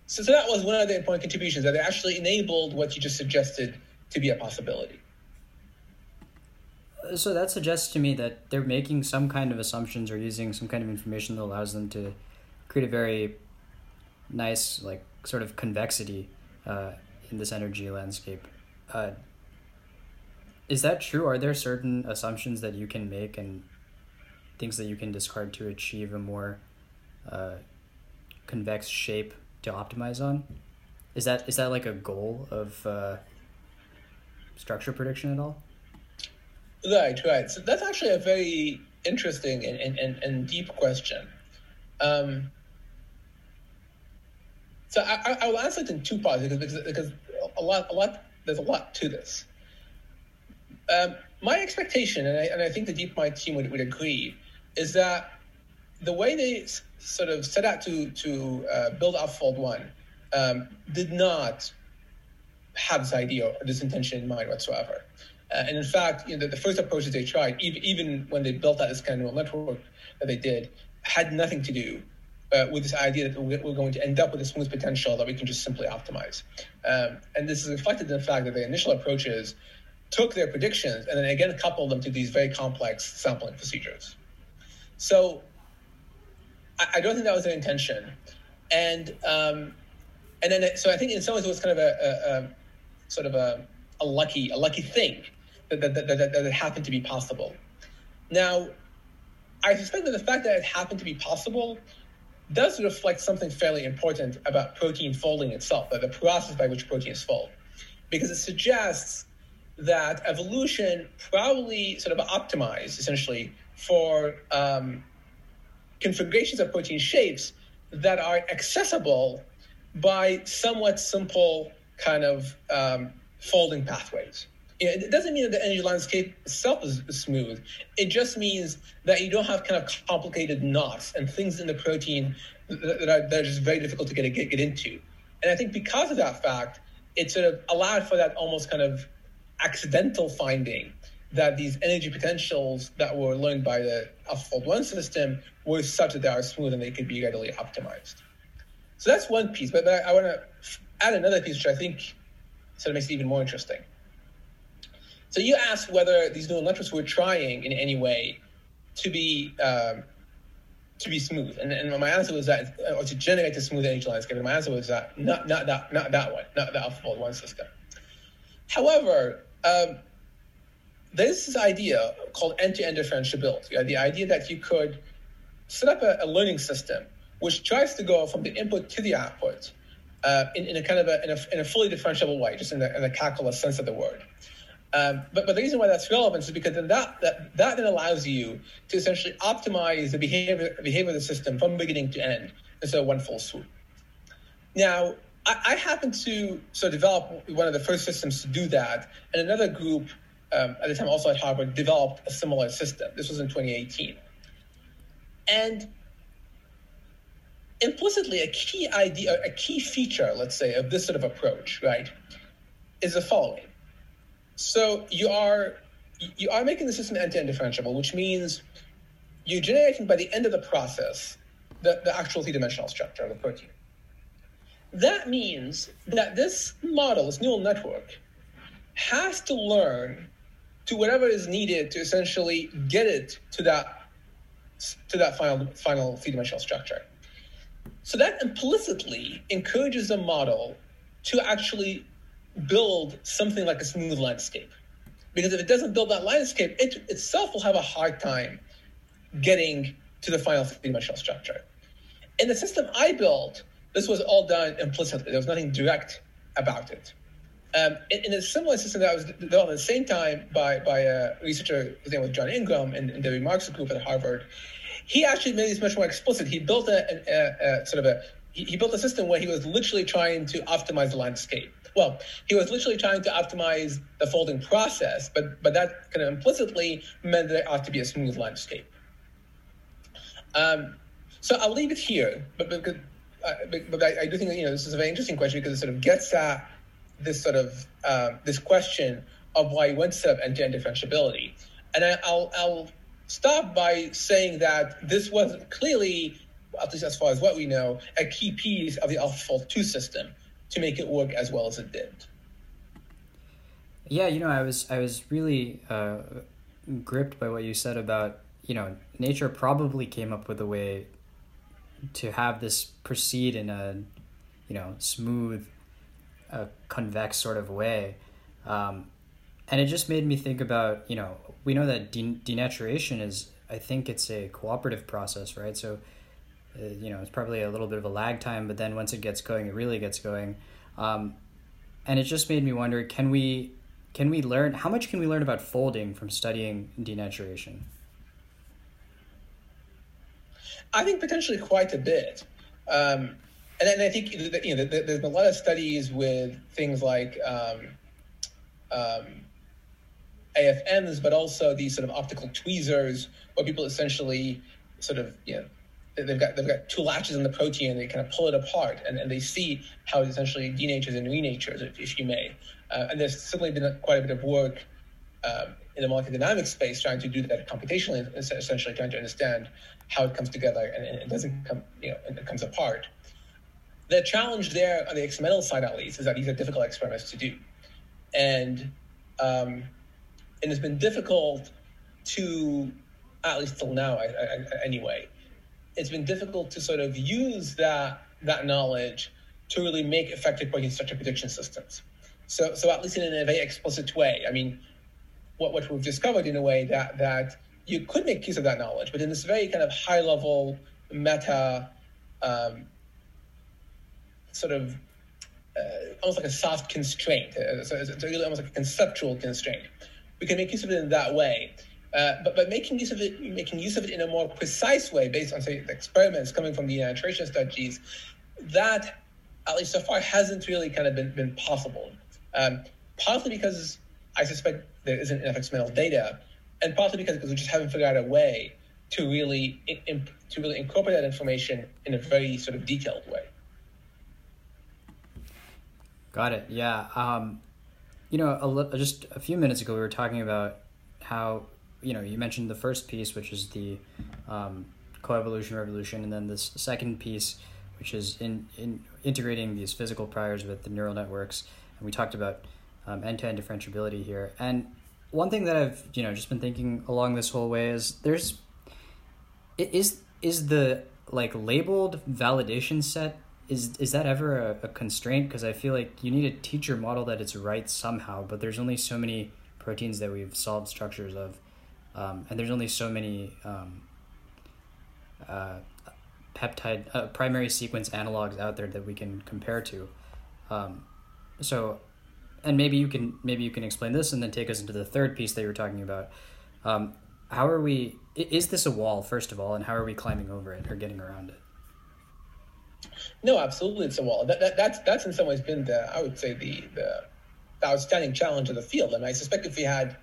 so, so that was one of the important contributions that actually enabled what you just suggested to be a possibility. So that suggests to me that they're making some kind of assumptions or using some kind of information that allows them to create a very nice, like, sort of convexity uh, in this energy landscape. Uh, is that true? Are there certain assumptions that you can make and things that you can discard to achieve a more uh, convex shape to optimize on? Is that is that like a goal of uh, structure prediction at all? Right, right. So that's actually a very interesting and, and, and, deep question. Um, so I, I will answer it in two parts because, because, because a lot a lot there's a lot to this. Um, my expectation, and I, and I think the DeepMind team would, would agree, is that the way they sort of set out to to uh, build AlphaFold One um, did not have this idea or this intention in mind whatsoever. Uh, and in fact, you know, the, the, first approaches they tried, even, even when they built out this kind of network that they did, had nothing to do uh, with this idea that we're going to end up with a smooth potential that we can just simply optimize. Um, and this is reflected in the fact that the initial approaches took their predictions and then again coupled them to these very complex sampling procedures. So I, I don't think that was their intention. And um, and then it, so I think in some ways it was kind of a, a, a sort of a, a lucky a lucky thing that that, that, that, that it happened to be possible. Now, I suspect that the fact that it happened to be possible does reflect something fairly important about protein folding itself, the process by which proteins fold, because it suggests that evolution probably sort of optimized essentially for um, configurations of protein shapes that are accessible by somewhat simple kind of um, folding pathways. You know, it doesn't mean that the energy landscape itself is smooth. It just means that you don't have kind of complicated knots and things in the protein that are, that are just very difficult to get, get, get into. And I think because of that fact, it sort of allowed for that almost kind of accidental finding that these energy potentials that were learned by the AlphaFold 1 system were such that they are smooth and they could be readily optimized. So that's one piece, but, but I, I want to add another piece which I think sort of makes it even more interesting. So you asked whether these neural networks were trying in any way to be um, to be smooth, and, and my answer was that, or to generate a smooth energy landscape. And my answer was that not not that not that one, not the AlphaFold one system. However, um, there's this idea called end-to-end differentiability. The idea that you could set up a, a learning system which tries to go from the input to the output uh, in, in, a kind of a in, a, in a fully differentiable way, just in the, in the calculus sense of the word. Um, but, but the reason why that's relevant is because then that, that, that then allows you to essentially optimize the behavior, behavior of the system from beginning to end instead of one full swoop. Now, I, I happened to so develop one of the first systems to do that, and another group um, at the time also at Harvard developed a similar system. This was in 2018. And implicitly, a key idea, a key feature, let's say, of this sort of approach, right, is the following so you are you are making the system end-to-end differentiable, which means you're generating by the end of the process the, the actual three-dimensional structure of the protein. That means that this model, this neural network, has to learn to whatever is needed to essentially get it to that to that final final three-dimensional structure. So that implicitly encourages the model to actually build something like a smooth landscape. Because if it doesn't build that landscape, it itself will have a hard time getting to the final three dimensional structure. In the system I built, this was all done implicitly. There was nothing direct about it. Um, in, in, a similar system that was developed at the same time by, by a researcher, his name was John Ingraham in, in Debbie Marks' group at Harvard, he actually made this much more explicit. He built a, a, a sort of a he, he built a system where he was literally trying to optimize the landscape well, he was literally trying to optimize the folding process, but but that kind of implicitly meant that it ought to be a smooth landscape. Um, so I'll leave it here, but uh, but, but I, I, do think that, you know this is a very interesting question because it sort of gets at this sort of uh, this question of why up end-to-end differentiability, and I, I'll I'll stop by saying that this was clearly, at least as far as what we know, a key piece of the AlphaFold 2 system to make it work as well as it did. Yeah, you know, I was I was really uh, gripped by what you said about you know nature probably came up with a way to have this proceed in a you know smooth, uh, convex sort of way, um, and it just made me think about you know we know that de- denaturation is I think it's a cooperative process, right? So you know, it's probably a little bit of a lag time, but then once it gets going, it really gets going. Um, and it just made me wonder: can we can we learn how much can we learn about folding from studying denaturation? I think potentially quite a bit. Um, and then I think you know there's been a lot of studies with things like um, um, AFMs, but also these sort of optical tweezers, where people essentially sort of you know they've got they've got two latches in the protein and they kind of pull it apart and, and they see how it essentially denatures and renatures, if, if you may. Uh, and there's certainly been quite a bit of work um, in the molecular dynamics space trying to do that computationally, essentially trying to understand how it comes together and, and it doesn't come, you know, it comes apart. The challenge there on the experimental side, at least, is that these are difficult experiments to do, and um, and it's been difficult to, at least till now, I, I, anyway, it's been difficult to sort of use that that knowledge to really make effective protein structure prediction systems. So, so at least in a very explicit way. I mean, what what we've discovered in a way that that you could make use of that knowledge, but in this very kind of high level meta, um, sort of uh, almost like a soft constraint. Uh, so it's, it's really almost like a conceptual constraint. We can make use of it in that way. Uh, but, but making use of it, making use of it in a more precise way based on say experiments coming from the denaturation studies, that at least so far hasn't really kind of been, been possible. Um, partly because I suspect there isn't enough experimental data, and partly because, because we just haven't figured out a way to really in, to really incorporate that information in a very sort of detailed way. Got it. Yeah. Um, you know, a, just a few minutes ago, we were talking about how you know, you mentioned the first piece, which is the um, coevolution revolution, and then this second piece, which is in, in integrating these physical priors with the neural networks. And we talked about um, end-to-end differentiability here. And one thing that I've you know just been thinking along this whole way is there's is is the like labeled validation set is is that ever a, a constraint because i feel like you need to teach your model that it's right somehow but there's only so many proteins that we've solved structures of um, and there's only so many um, uh, peptide uh, primary sequence analogs out there that we can compare to. Um, so and maybe you can maybe you can explain this and then take us into the third piece that you were talking about. Um, how are we is this a wall first of all and how are we climbing over it or getting around it? No absolutely it's a wall. That, that that's that's in some ways been the i would say the the, the outstanding challenge of the field. And i suspect if we had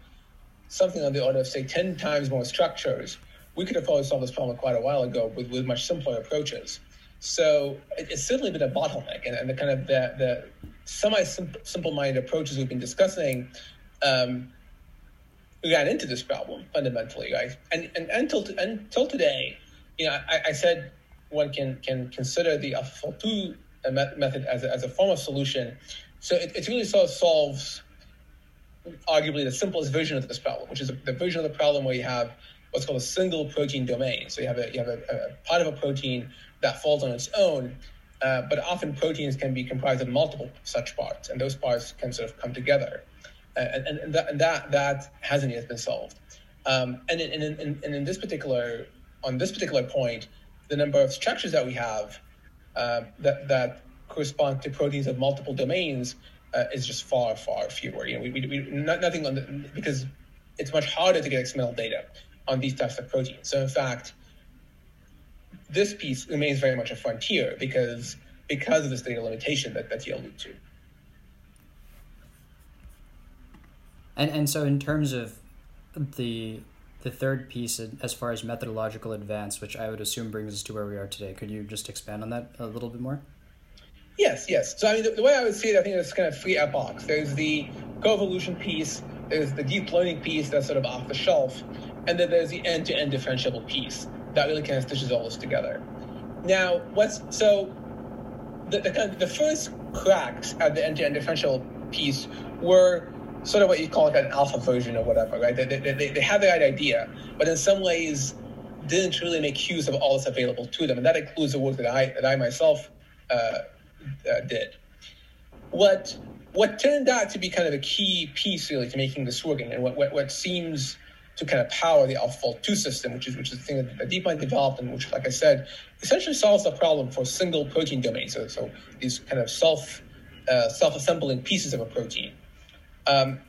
something on the order of say 10 times more structures we could have probably solved this problem quite a while ago with, with much simpler approaches so it, it's certainly been a bottleneck and, and the kind of the, the semi simple minded approaches we've been discussing um, ran into this problem fundamentally, right? And, and until until today, you know, I, I said one can can consider the two method as a, as a form of solution. So it, it really sort of solves arguably the simplest version of this problem, which is the version of the problem where you have what's called a single protein domain. So you have a you have a, a part of a protein that falls on its own, uh, but often proteins can be comprised of multiple such parts, and those parts can sort of come together and, and, that, and that that hasn't yet been solved. Um, and, in, in, in, and in this particular on this particular point, the number of structures that we have uh, that that correspond to proteins of multiple domains uh, is just far far fewer. You know, we, we, we not, nothing on the, because it's much harder to get experimental data on these types of proteins. So in fact, this piece remains very much a frontier because because of this data limitation that, that you allude to. And and so in terms of the the third piece as far as methodological advance, which I would assume brings us to where we are today, could you just expand on that a little bit more? Yes, yes. So I mean, the, the way I would see it, I think there's kind of three epochs. There's the coevolution piece, there's the deep learning piece that's sort of off the shelf, and then there's the end-to-end differentiable piece that really kind of stitches all this together. Now, what's so the the, kind of, the first cracks at the end-to-end differential piece were sort of what you call like an alpha version or whatever, right? They, they, they, they had the right idea, but in some ways didn't really make use of all that's available to them. And that includes the work that I, that I myself uh, uh, did. What, what turned out to be kind of a key piece really to making this working and what, what, what seems to kind of power the AlphaFold 2 system, which is which is the thing that DeepMind developed and which, like I said, essentially solves the problem for single protein domains. So, so these kind of self uh, self-assembling pieces of a protein um,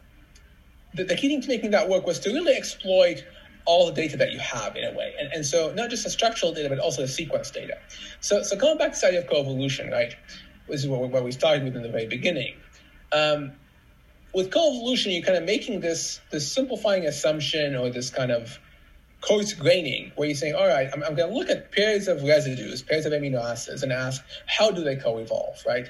the, the, key thing to making that work was to really exploit all the data that you have in a way. And, and so not just the structural data, but also the sequence data. So, so going back to the idea of coevolution, right? This is where, where we started with in the very beginning. Um, with coevolution, you're kind of making this, this simplifying assumption or this kind of coarse graining where you're saying, all right, I'm, I'm going to look at pairs of residues, pairs of amino acids, and ask, how do they co-evolve, right?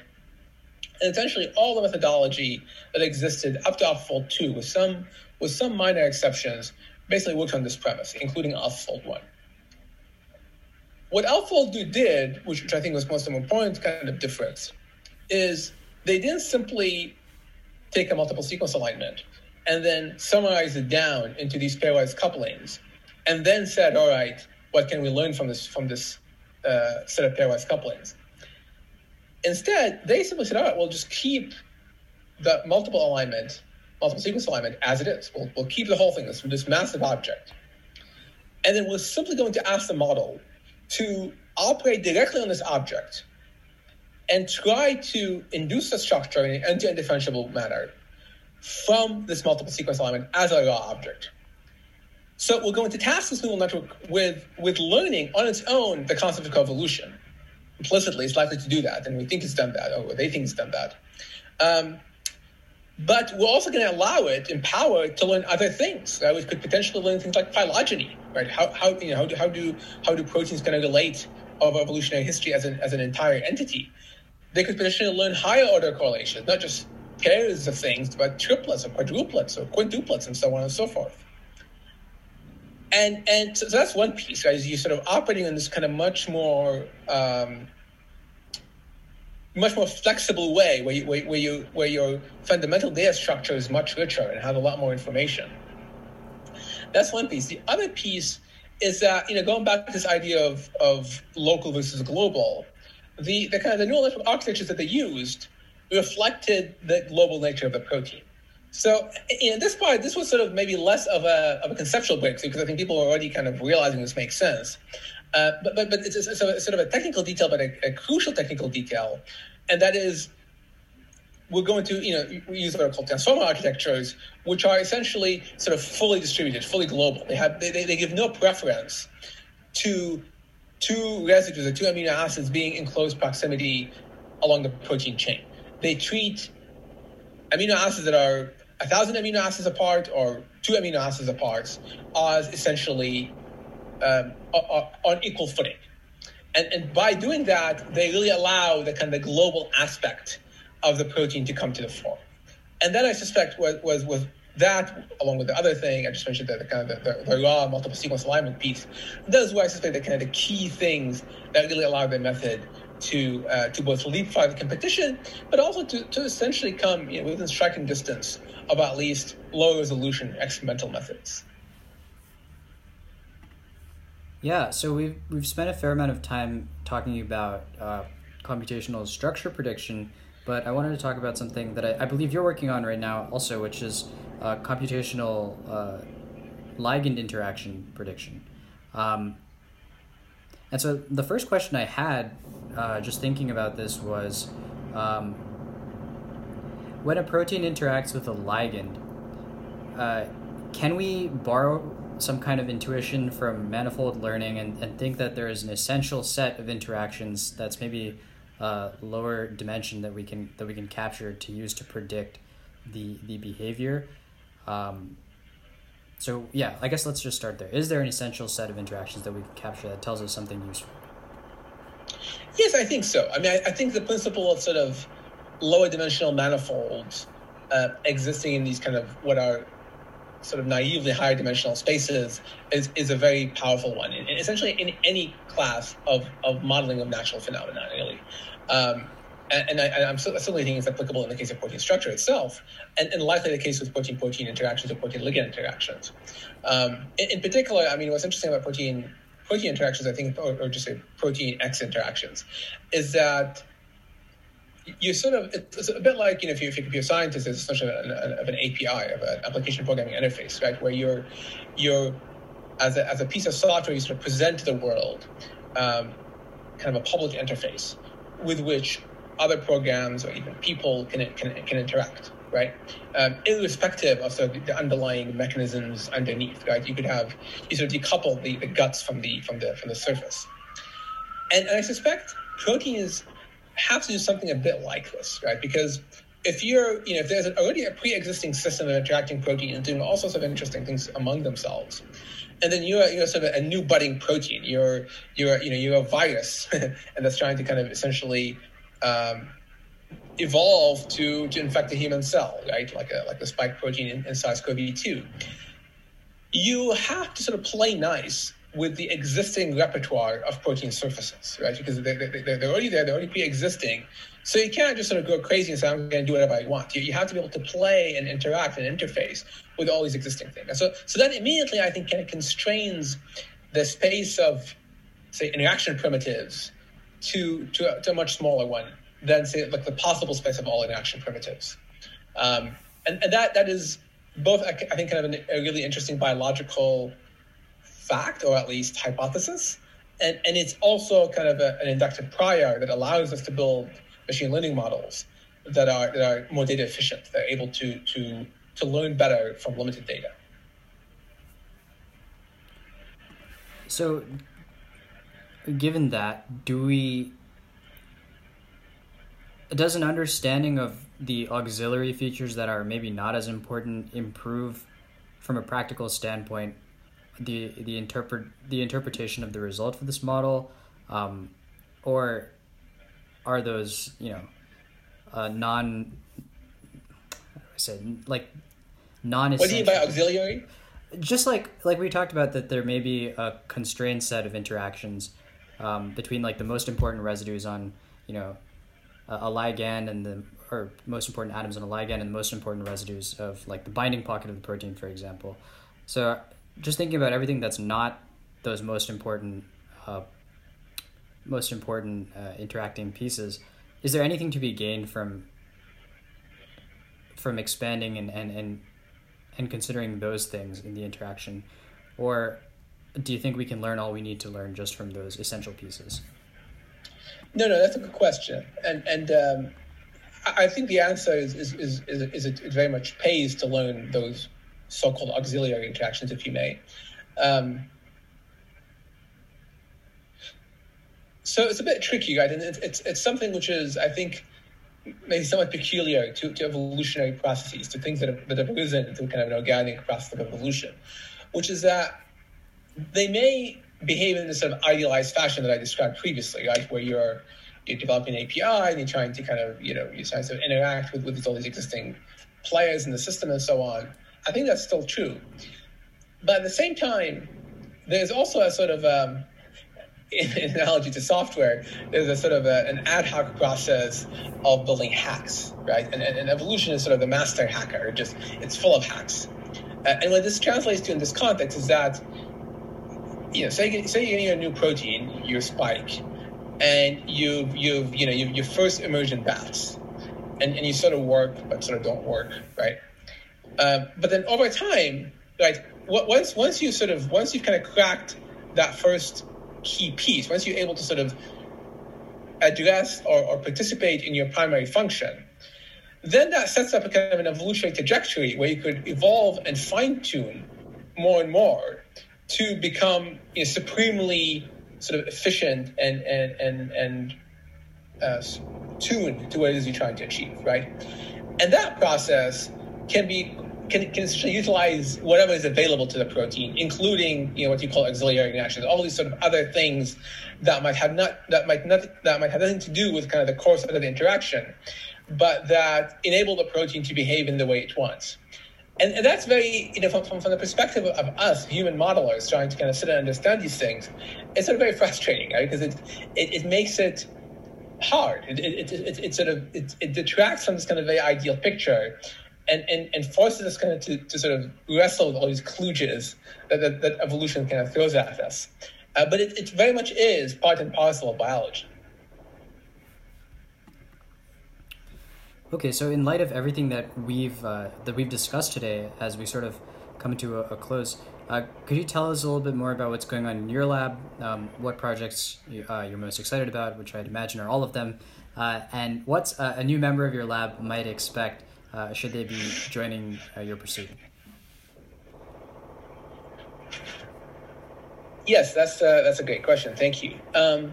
and essentially all the methodology that existed up to AlphaFold 2 with some with some minor exceptions basically worked on this premise, including AlphaFold 1. What AlphaFold 2 did, which, which I think was most important kind of difference, is they didn't simply take a multiple sequence alignment and then summarize it down into these pairwise couplings, and then said, all right, what can we learn from this from this uh, set of pairwise couplings? Instead, they simply said, all right, we'll just keep the multiple alignment, multiple sequence alignment as it is. We'll, we'll keep the whole thing, this, this massive object. And then we're simply going to ask the model to operate directly on this object and try to induce a structure in an end-to-end differentiable manner from this multiple sequence alignment as a raw object. So we're going to task this neural network with, with learning on its own the concept of coevolution implicitly it's likely to do that, and we think it's done that, or they think it's done that. Um, but we're also going to allow it, empower it to learn other things. Right? We could potentially learn things like phylogeny, right? How, how you know how do how do how do proteins kind of relate of evolutionary history as an as an entire entity? They could potentially learn higher order correlations, not just pairs of things, but triplets or quadruplets or quintuplets and so on and so forth. And and so, so that's one piece, right? Is you sort of operating in this kind of much more um, much more flexible way where you, where, where you where your fundamental data structure is much richer and have a lot more information. That's one piece. The other piece is that you know going back to this idea of of local versus global, the the kind of the neural network architectures that they used reflected the global nature of the protein. So in this part, this was sort of maybe less of a, of a conceptual breakthrough because I think people are already kind of realizing this makes sense. Uh, but, but, but it's, a, sort of a technical detail, but a, a, crucial technical detail. And that is, we're going to, you know, we use what are called transformer architectures, which are essentially sort of fully distributed, fully global. They have, they, they give no preference to two residues or two amino acids being in close proximity along the protein chain. They treat amino acids that are a thousand amino acids apart or two amino acids apart as essentially um, on equal footing. And, and by doing that, they really allow the kind of global aspect of the protein to come to the fore. And then I suspect was, was, was that, along with the other thing, I just mentioned that the kind of the, the, the raw multiple sequence alignment piece, those were I suspect the kind of the key things that really allow the method to uh, to both leapfrog the competition, but also to, to essentially come you know, within striking distance of at least low resolution experimental methods. Yeah, so we've we've spent a fair amount of time talking about uh, computational structure prediction, but I wanted to talk about something that I, I believe you're working on right now, also, which is uh, computational uh, ligand interaction prediction. Um, and so the first question I had, uh, just thinking about this, was um, when a protein interacts with a ligand, uh, can we borrow some kind of intuition from manifold learning and, and think that there is an essential set of interactions that's maybe a lower dimension that we can that we can capture to use to predict the the behavior. Um, so yeah i guess let's just start there. Is there an essential set of interactions that we can capture that tells us something useful? Yes i think so. I mean i, I think the principle of sort of lower dimensional manifolds uh, existing in these kind of what are sort of naively higher dimensional spaces is, is a very powerful one. Essentially, in any class of, of modeling of natural phenomena, really. Um, and, and I, am certainly thinking it's applicable in the case of protein structure itself, and, and likely the case with protein protein interactions or protein ligand interactions. Um, in, in, particular, I mean, what's interesting about protein protein interactions, I think, or, or just say protein X interactions, is that you sort of it's a bit like you know if, you, if you're a scientist it's such of an api of an application programming interface right? Where you're you're as a, as a piece of software you sort of present to the world um, kind of a public interface with which other programs or even people can can, can interact right? Um, irrespective of sort of the underlying mechanisms underneath right? You could have you sort of decouple the, the guts from the from the from the surface. And, and i suspect proteins have to do something a bit like this, right? Because if you're, you know, if there's already a pre-existing system of interacting proteins doing all sorts of interesting things among themselves, and then you're, you're sort of a new budding protein, you're, you're, you know, you're a virus, and that's trying to kind of essentially um, evolve to to infect a human cell, right? Like a like the spike protein in, in SARS-CoV-2. You have to sort of play nice with the existing repertoire of protein surfaces, right? Because they, they, they're already there, they're already pre-existing. So you can't just sort of go crazy and say, I'm going to do whatever I want. You, you have to be able to play and interact and interface with all these existing things. And so, so that immediately, I think, kind of constrains the space of, say, interaction primitives to, to, a, to a much smaller one than, say, like the possible space of all interaction primitives. Um, and, and that, that is both, I think, kind of an, a really interesting biological fact or at least hypothesis. And, and it's also kind of a, an inductive prior that allows us to build machine learning models that are, that are more data efficient, that are able to, to, to learn better from limited data. So, given that, do we does an understanding of the auxiliary features that are maybe not as important improve from a practical standpoint the the interpret the interpretation of the result for this model, um, or are those you know uh, non I said like non What do you mean by auxiliary? Just like like we talked about that there may be a constrained set of interactions um, between like the most important residues on you know a, a ligand and the or most important atoms in a ligand and the most important residues of like the binding pocket of the protein, for example. So just thinking about everything that's not those most important uh, most important uh, interacting pieces, is there anything to be gained from from expanding and, and, and and considering those things in the interaction, or do you think we can learn all we need to learn just from those essential pieces? No, no, that's a good question, and and um, I think the answer is is, is, is, it, very much pays to learn those so-called auxiliary interactions, if you may. Um, so it's a bit tricky, right? And it's, it's, it's something which is, I think, maybe somewhat peculiar to, to evolutionary processes, to things that have, that have arisen into kind of an organic process of evolution, which is that they may behave in this sort of idealized fashion that I described previously, right? Where you're you're developing an API and you're trying to kind of, you know, you're trying to interact with, with all these existing players in the system and so on. I think that's still true. But at the same time, there's also a sort of um, analogy to software, there's a sort of a, an ad hoc process of building hacks, right? And, and, and, evolution is sort of the master hacker, just it's full of hacks. Uh, and what this translates to in this context is that, you know, say, say you're getting a new protein, your spike, and you've, you've you know, you've, your first immersion bats, and, and you sort of work, but sort of don't work, right? Um, but then over time, right, once once you sort of once you've kind of cracked that first key piece, once you're able to sort of address or, or participate in your primary function, then that sets up a kind of an evolutionary trajectory where you could evolve and fine tune more and more to become you know, supremely sort of efficient and and and and uh, tuned to what it is you're trying to achieve, right? And that process can be can, can utilize whatever is available to the protein, including you know what you call auxiliary reactions, all these sort of other things that might have not that might not that might have nothing to do with kind of the course of the interaction, but that enable the protein to behave in the way it wants. And, and that's very, you know, from, from, from the perspective of us human modelers trying to kind of sit and understand these things, it's sort of very frustrating, right? Because it, it, it makes it hard. It, it, it, it, sort of it, it detracts from this kind of very ideal picture and, and, and forces us kind of to, to sort of wrestle with all these kludges that, that, that evolution kind of throws at us. Uh, but it, it very much is part and parcel of biology. Okay, so in light of everything that we've uh, that we've discussed today, as we sort of come to a, a close, uh, could you tell us a little bit more about what's going on in your lab? Um, what projects you, are uh, most excited about, which I'd imagine are all of them, uh, and what a new member of your lab might expect uh, should they be joining uh, your pursuit? Yes, that's uh, that's a great question. Thank you. Um,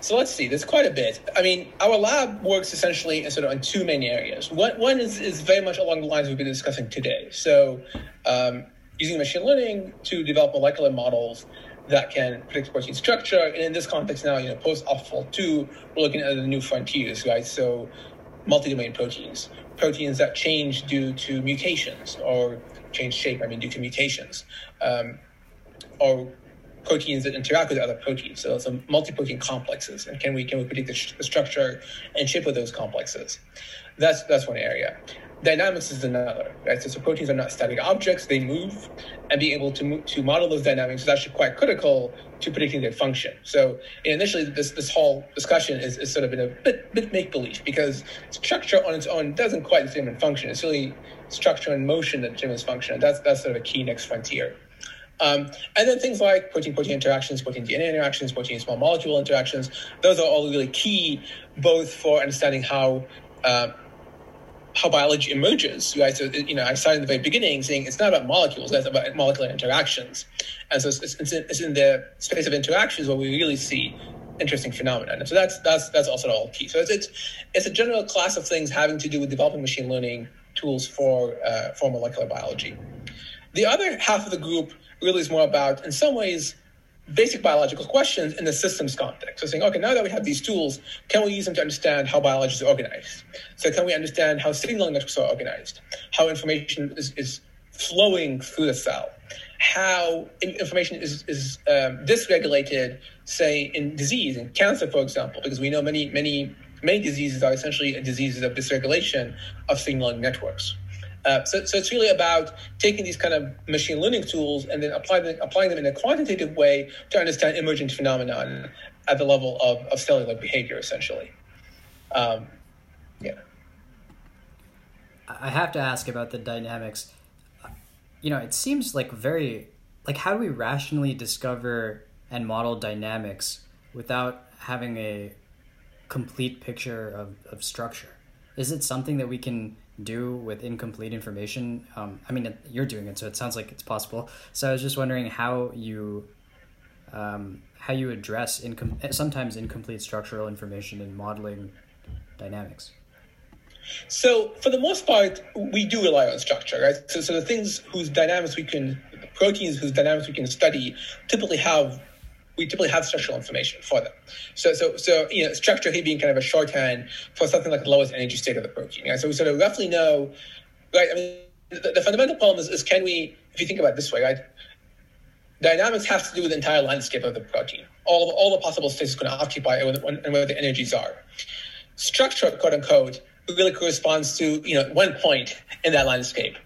so let's see. There's quite a bit. I mean, our lab works essentially sort of in two main areas. One one is, is very much along the lines we've been discussing today. So, um, using machine learning to develop molecular models that can predict protein structure. And in this context now, you know, post AlphaFold 2, we're looking at the new frontiers, right? So multi-domain proteins proteins that change due to mutations or change shape, I mean, due to mutations, um, or proteins that interact with other proteins. So some multi-protein complexes, and can we can we predict the, sh- the, structure and shape of those complexes? That's that's one area. Dynamics is another, right? So, so proteins are not static objects; they move, and being able to move, to model those dynamics is actually quite critical to predicting their function. So initially, this this whole discussion is, is sort of in a bit, bit make believe because structure on its own doesn't quite determine function. It's really structure and motion that determines function. And that's that's sort of a key next frontier. Um, and then things like protein-protein interactions, protein-DNA interactions, protein-small molecule interactions, those are all really key, both for understanding how uh, how biology emerges, you know, I started in the very beginning saying it's not about molecules, it's about molecular interactions. And so it's, it's, in, it's in the space of interactions where we really see interesting phenomena. And so that's, that's, that's also all key. So it's, it's, it's a general class of things having to do with developing machine learning tools for, uh, for molecular biology. The other half of the group really is more about, in some ways, basic biological questions in the systems context. So saying, okay, now that we have these tools, can we use them to understand how biology is organized? So can we understand how signaling networks are organized? How information is, is flowing through the cell? How information is, is um, dysregulated, say, in disease, in cancer, for example, because we know many, many many diseases are essentially diseases of dysregulation of signaling networks. Uh, so, so it's really about taking these kind of machine learning tools and then applying them, applying them in a quantitative way to understand emergent phenomenon at the level of, of cellular behavior, essentially. Um, yeah. I have to ask about the dynamics. You know, it seems like very like how do we rationally discover and model dynamics without having a complete picture of, of structure? Is it something that we can do with incomplete information? Um, I mean, you're doing it, so it sounds like it's possible. So I was just wondering how you um, how you address incom- sometimes incomplete structural information in modeling dynamics. So for the most part, we do rely on structure, right? So, so the things whose dynamics we can, proteins whose dynamics we can study, typically have we typically have structural information for them. So, so, so you know, structure here being kind of a shorthand for something like the lowest energy state of the protein. So we sort of roughly know, right? I mean, the, the fundamental problem is, is can we, if you think about it this way, right? Dynamics has to do with the entire landscape of the protein, all of, all the possible states it's going to occupy and, and where the energies are. Structure, quote unquote, really corresponds to you know one point in that landscape.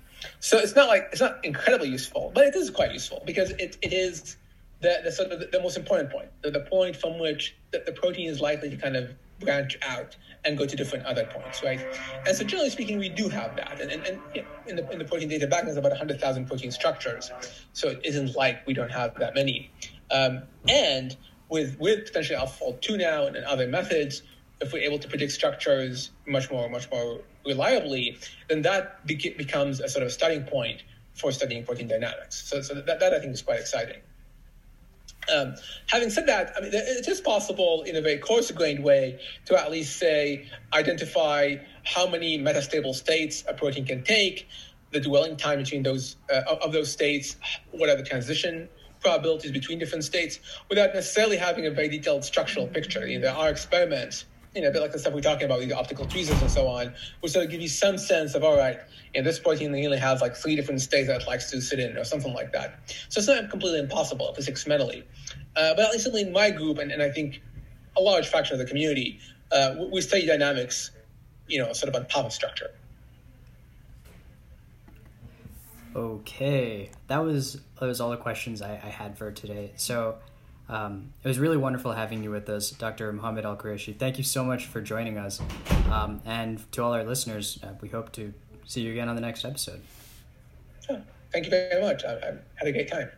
So it's not like it's not incredibly useful, but it is quite useful because it, it is the, the sort of the, most important point, the, the point from which the, the protein is likely to kind of branch out and go to different other points, right? And so generally speaking, we do have that. And, and, and in, the, in the protein data bank, there's about 100,000 protein structures. So it isn't like we don't have that many. Um, and with, with potentially AlphaFold 2 now and, and other methods, if we're able to predict structures much more, much more reliably, then that be- becomes a sort of starting point for studying protein dynamics. So, so that, that I think is quite exciting. Um, having said that, I mean, it is possible in a very coarse-grained way to at least say identify how many metastable states a protein can take, the dwelling time between those uh, of those states, what are the transition probabilities between different states, without necessarily having a very detailed structural picture. You know, there are experiments you know, a bit like the stuff we're talking about, the optical tweezers and so on, which sort of give you some sense of, all right, you know, this protein only has like three different states that it likes to sit in or something like that. So it's not completely impossible physics-mentally. Uh, but at least in my group, and, and I think a large fraction of the community, uh, we study dynamics, you know, sort of on top of structure. Okay, that was that was all the questions I, I had for today. So um, it was really wonderful having you with us, Dr. Mohammed AlQuraishi. Thank you so much for joining us. Um, and to all our listeners, uh, we hope to see you again on the next episode. thank you very much. I, I had a great time.